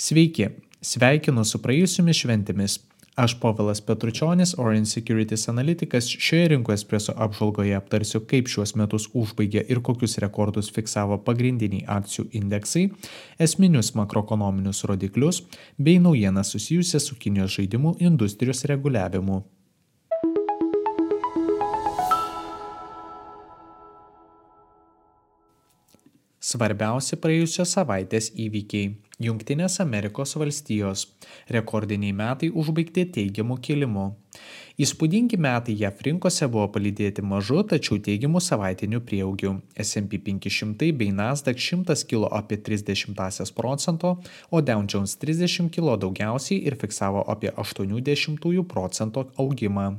Sveiki, sveikinu su praėjusiomis šventėmis. Aš Povilas Petručionis, Orange Securities analitikas, šioje rinkų espreso apžvalgoje aptarsiu, kaip šiuos metus užbaigė ir kokius rekordus fiksavo pagrindiniai akcijų indeksai, esminius makroekonominius rodiklius bei naujienas susijusias su Kinijos žaidimų industrijos reguliavimu. Svarbiausi praėjusios savaitės įvykiai - Junktinės Amerikos valstijos. Rekordiniai metai užbaigti teigiamų kilimu. Įspūdingi metai JAF rinkose buvo palydėti mažu, tačiau teigiamų savaitinių prieaugių. S&P 500 bei Nasdaq 100 kilo apie 30 procento, o Dow Jones 30 kilo daugiausiai ir fiksavo apie 80 procento augimą.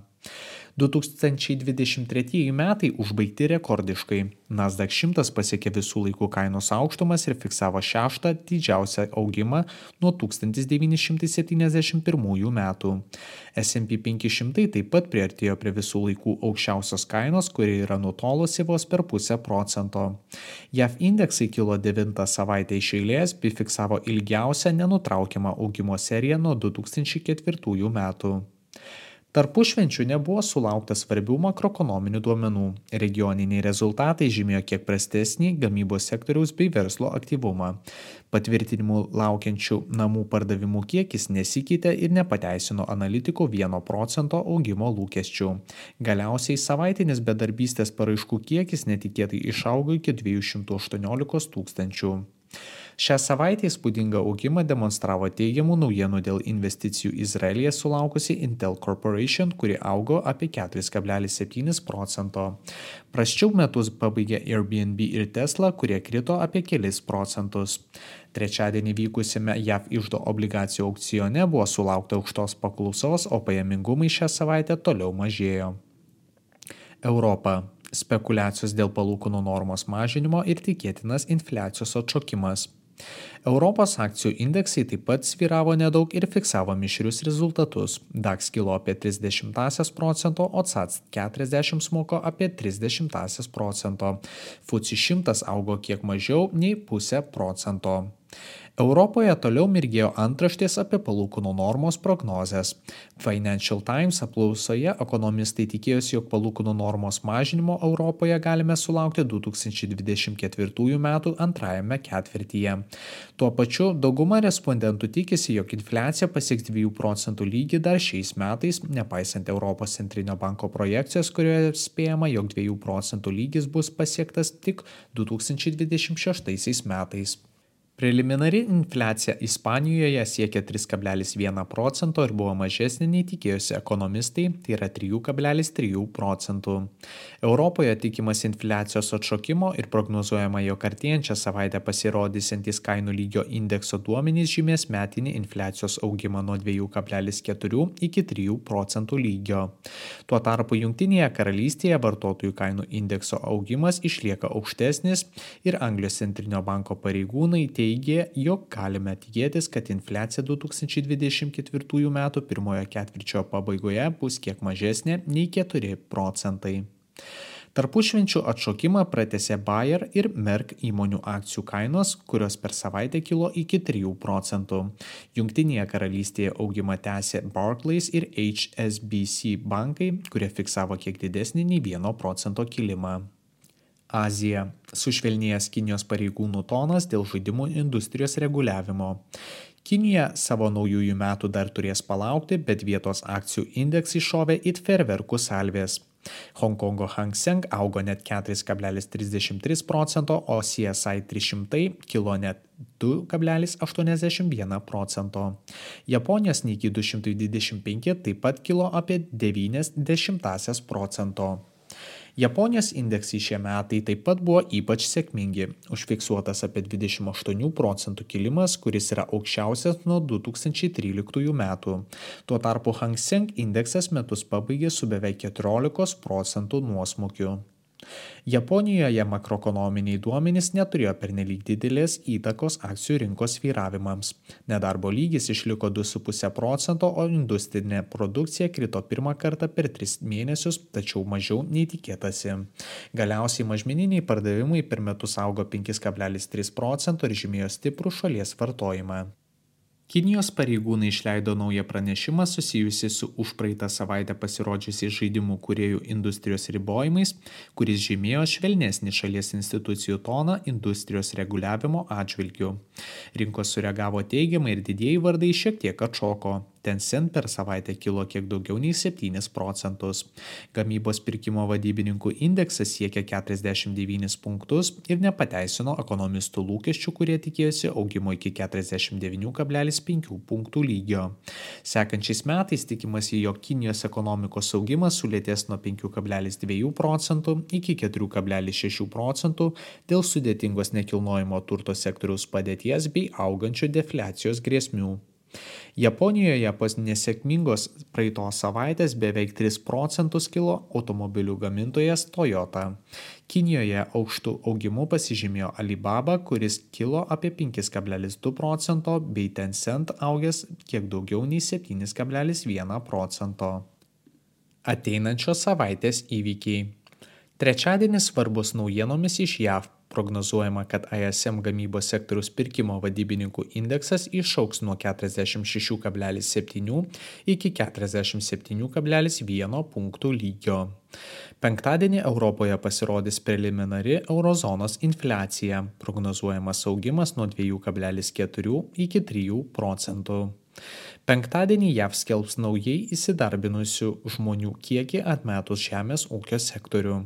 2023 metai užbaigti rekordiškai. Nasdaq 100 pasiekė visų laikų kainos aukštumas ir fiksavo šeštą didžiausią augimą nuo 1971 metų. S&P 500 taip pat priartėjo prie visų laikų aukščiausios kainos, kuri yra nutolusi vos per pusę procento. JAV indeksai kilo 9 savaitę iš eilės bei fiksavo ilgiausią nenutraukiamą augimo seriją nuo 2004 metų. Tarpušvenčių nebuvo sulaukta svarbių makroekonominių duomenų. Regioniniai rezultatai žymėjo kiek prastesnį gamybos sektoriaus bei verslo aktyvumą. Patvirtinimų laukiančių namų pardavimų kiekis nesikeitė ir nepateisino analitikų 1 procento augimo lūkesčių. Galiausiai savaitinis bedarbystės paraiškų kiekis netikėtai išaugo iki 218 tūkstančių. Šią savaitę įspūdingą augimą demonstravo teigiamų naujienų dėl investicijų Izraelyje sulaukusi Intel Corporation, kuri augo apie 4,7 procento. Praščiau metus pabaigė Airbnb ir Tesla, kurie krito apie kelis procentus. Trečiadienį vykusime JAV išdo obligacijų aukcione buvo sulaukta aukštos paklausos, o pajamingumai šią savaitę toliau mažėjo. Europa spekulacijos dėl palūkanų normos mažinimo ir tikėtinas infliacijos atšokimas. Europos akcijų indeksai taip pat sviravo nedaug ir fiksavo mišrius rezultatus. DAX kilo apie 30 procento, o CAC 40 smoko apie 30 procento. FUCI 100 augo kiek mažiau nei pusę procento. Europoje toliau mirgėjo antraštės apie palūkanų normos prognozes. Financial Times apklausoje ekonomistai tikėjosi, jog palūkanų normos mažinimo Europoje galime sulaukti 2024 m. antrajame ketvirtyje. Tuo pačiu dauguma respondentų tikisi, jog infliacija pasieks 2 procentų lygį dar šiais metais, nepaisant Europos centrinio banko projekcijos, kurioje spėjama, jog 2 procentų lygis bus pasiektas tik 2026 metais. Preliminari infliacija Ispanijoje siekia 3,1 procento ir buvo mažesnė nei tikėjosi ekonomistai, tai yra 3,3 procentų. Europoje tikimas infliacijos atšokimo ir prognozuojama, jog artėjančią savaitę pasirodysiantis kainų lygio indekso duomenys žymės metinį infliacijos augimą nuo 2,4 iki 3 procentų lygio. Tuo tarpu Junktinėje karalystėje vartotojų kainų indekso augimas išlieka aukštesnis ir Anglijos centrinio banko pareigūnai teigia, teigė, jog galime tikėtis, kad infliacija 2024 m. pirmojo ketvirčio pabaigoje bus kiek mažesnė nei 4 procentai. Tarpušvenčių atšokimą pratėsi Bayer ir Merck įmonių akcijų kainos, kurios per savaitę kilo iki 3 procentų. Junktinėje karalystėje augimą tęsė Barclays ir HSBC bankai, kurie fiksavo kiek didesnį nei 1 procento kilimą. Azija - sušvelnėjęs Kinijos pareigūnų tonas dėl žaidimų industrijos reguliavimo. Kinija savo naujųjų metų dar turės palaukti, bet vietos akcijų indeksai šovė it ferverkų salvės. Hongkongo Hang Seng augo net 4,33 procento, o CSI 300 kilo net 2,81 procento. Japonijos Niki 225 taip pat kilo apie 90 procento. Japonijos indeksai šie metai taip pat buvo ypač sėkmingi. Užfiksuotas apie 28 procentų kilimas, kuris yra aukščiausias nuo 2013 metų. Tuo tarpu Hang Seng indeksas metus pabaigė su beveik 14 procentų nuosmukiu. Japonijoje makroekonominiai duomenys neturėjo pernelyg didelės įtakos akcijų rinkos svyravimams. Nedarbo lygis išliko 2,5 procento, o industrinė produkcija krito pirmą kartą per 3 mėnesius, tačiau mažiau nei tikėtasi. Galiausiai mažmeniniai pardavimai per metus augo 5,3 procento ir žymėjo stiprų šalies vartojimą. Kinijos pareigūnai išleido naują pranešimą susijusi su užpraeitą savaitę pasirodžiusiais žaidimų kuriejų industrijos ribojimais, kuris žymėjo švelnesnį šalies institucijų toną industrijos reguliavimo atžvilgiu. Rinkos sureagavo teigiamai ir didieji vardai šiek tiek atšoko. Tencent per savaitę kilo kiek daugiau nei 7 procentus. Gamybos pirkimo vadybininkų indeksas siekia 49 punktus ir nepateisino ekonomistų lūkesčių, kurie tikėjosi augimo iki 49,5 punktų lygio. Sekančiais metais tikimasi, jog Kinijos ekonomikos augimas sulėtės nuo 5,2 procentų iki 4,6 procentų dėl sudėtingos nekilnojimo turto sektoriaus padėties bei augančių defliacijos grėsmių. Japonijoje po nesėkmingos praeitos savaitės beveik 3 procentus kilo automobilių gamintojas Toyota. Kinijoje aukštų augimų pasižymėjo Alibaba, kuris kilo apie 5,2 procento, bei Tencent augęs kiek daugiau nei 7,1 procento. Ateinančios savaitės įvykiai. Trečiadienis svarbus naujienomis iš JAV Prognozuojama, kad ISM gamybos sektoriaus pirkimo vadybininkų indeksas išauks nuo 46,7 iki 47,1 punktų lygio. Penktadienį Europoje pasirodys preliminari eurozonos infliacija. Prognozuojamas augimas nuo 2,4 iki 3 procentų. Penktadienį JAV skelbs naujai įsidarbinusių žmonių kiekį atmetus žemės ūkio sektorių.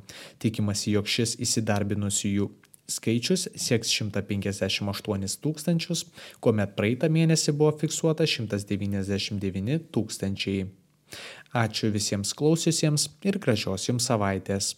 Tikimasi, jog šis įsidarbinusiųjų skaičius sieks 158 tūkstančius, kuomet praeitą mėnesį buvo fiksuota 199 tūkstančiai. Ačiū visiems klausiusiems ir gražios jums savaitės.